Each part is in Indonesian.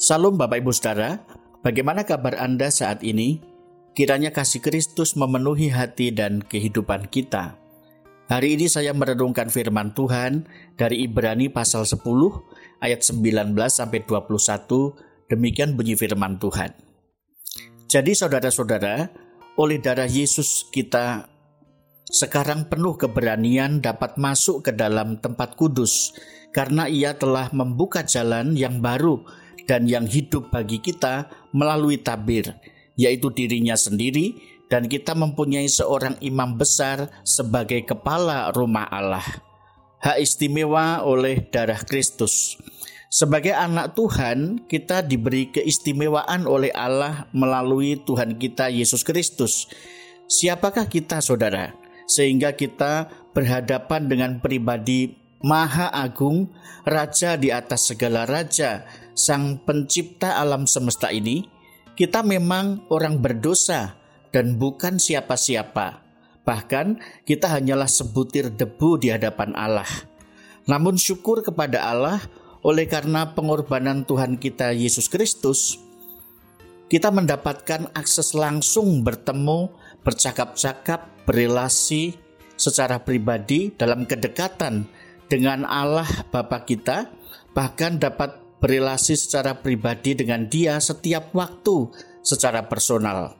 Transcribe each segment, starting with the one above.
Salam Bapak Ibu Saudara, bagaimana kabar Anda saat ini? Kiranya kasih Kristus memenuhi hati dan kehidupan kita. Hari ini saya merenungkan firman Tuhan dari Ibrani pasal 10 ayat 19 sampai 21. Demikian bunyi firman Tuhan. Jadi saudara-saudara, oleh darah Yesus kita sekarang penuh keberanian dapat masuk ke dalam tempat kudus karena ia telah membuka jalan yang baru dan yang hidup bagi kita melalui tabir, yaitu dirinya sendiri, dan kita mempunyai seorang imam besar sebagai kepala rumah Allah. Hak istimewa oleh darah Kristus. Sebagai anak Tuhan, kita diberi keistimewaan oleh Allah melalui Tuhan kita Yesus Kristus. Siapakah kita, saudara? Sehingga kita berhadapan dengan pribadi Maha Agung, Raja di atas segala raja, Sang Pencipta alam semesta ini, kita memang orang berdosa dan bukan siapa-siapa. Bahkan kita hanyalah sebutir debu di hadapan Allah. Namun syukur kepada Allah oleh karena pengorbanan Tuhan kita Yesus Kristus, kita mendapatkan akses langsung bertemu, bercakap-cakap, berelasi secara pribadi dalam kedekatan dengan Allah Bapa kita, bahkan dapat berelasi secara pribadi dengan Dia setiap waktu secara personal.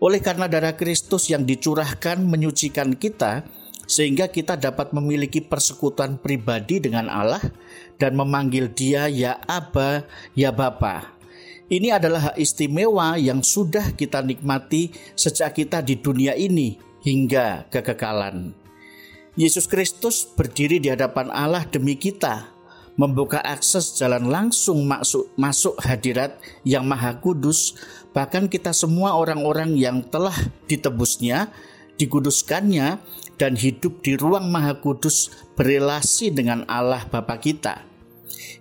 Oleh karena darah Kristus yang dicurahkan menyucikan kita, sehingga kita dapat memiliki persekutuan pribadi dengan Allah dan memanggil Dia ya Aba, ya Bapa. Ini adalah hak istimewa yang sudah kita nikmati sejak kita di dunia ini hingga kekekalan. Yesus Kristus berdiri di hadapan Allah demi kita, membuka akses jalan langsung masuk, masuk hadirat yang maha kudus, bahkan kita semua orang-orang yang telah ditebusnya, dikuduskannya, dan hidup di ruang maha kudus berelasi dengan Allah Bapa kita.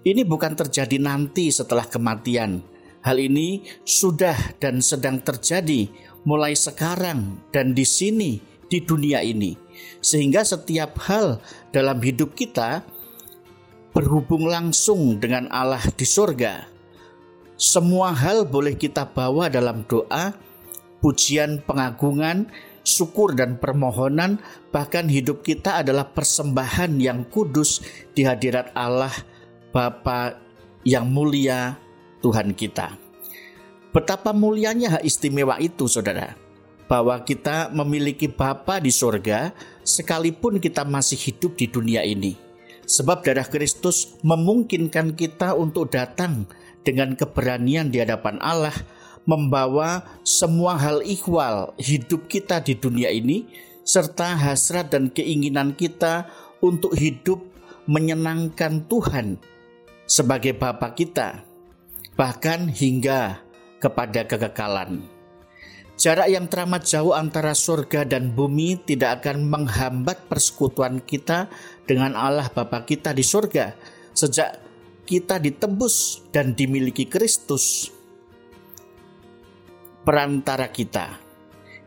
Ini bukan terjadi nanti setelah kematian. Hal ini sudah dan sedang terjadi mulai sekarang dan di sini di dunia ini, sehingga setiap hal dalam hidup kita berhubung langsung dengan Allah di surga. Semua hal boleh kita bawa dalam doa, pujian, pengagungan, syukur, dan permohonan. Bahkan hidup kita adalah persembahan yang kudus di hadirat Allah, Bapa yang mulia, Tuhan kita. Betapa mulianya hak istimewa itu, saudara bahwa kita memiliki Bapa di sorga sekalipun kita masih hidup di dunia ini. Sebab darah Kristus memungkinkan kita untuk datang dengan keberanian di hadapan Allah membawa semua hal ikhwal hidup kita di dunia ini serta hasrat dan keinginan kita untuk hidup menyenangkan Tuhan sebagai Bapa kita bahkan hingga kepada kekekalan. Jarak yang teramat jauh antara surga dan bumi tidak akan menghambat persekutuan kita dengan Allah Bapa kita di surga sejak kita ditebus dan dimiliki Kristus perantara kita.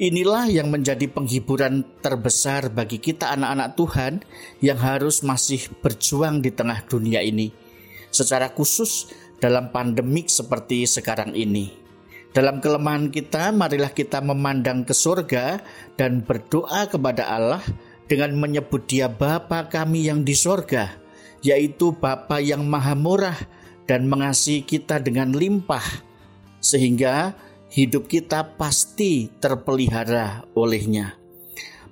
Inilah yang menjadi penghiburan terbesar bagi kita anak-anak Tuhan yang harus masih berjuang di tengah dunia ini. Secara khusus dalam pandemik seperti sekarang ini. Dalam kelemahan kita, marilah kita memandang ke surga dan berdoa kepada Allah dengan menyebut dia Bapa kami yang di surga, yaitu Bapa yang maha murah dan mengasihi kita dengan limpah, sehingga hidup kita pasti terpelihara olehnya.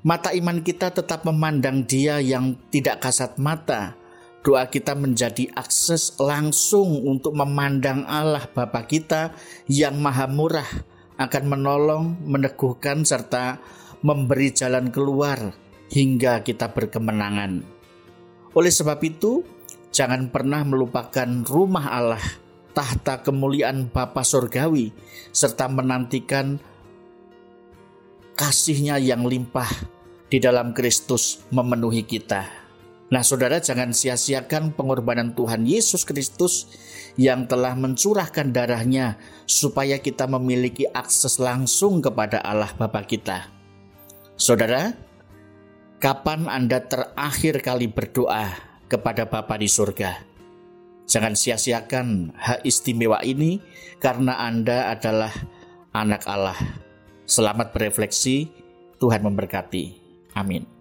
Mata iman kita tetap memandang dia yang tidak kasat mata, doa kita menjadi akses langsung untuk memandang Allah Bapa kita yang maha murah akan menolong, meneguhkan serta memberi jalan keluar hingga kita berkemenangan. Oleh sebab itu, jangan pernah melupakan rumah Allah, tahta kemuliaan Bapa Surgawi, serta menantikan kasihnya yang limpah di dalam Kristus memenuhi kita. Nah, saudara, jangan sia-siakan pengorbanan Tuhan Yesus Kristus yang telah mencurahkan darahnya supaya kita memiliki akses langsung kepada Allah Bapa kita. Saudara, kapan Anda terakhir kali berdoa kepada Bapa di surga? Jangan sia-siakan hak istimewa ini karena Anda adalah anak Allah. Selamat berefleksi, Tuhan memberkati. Amin.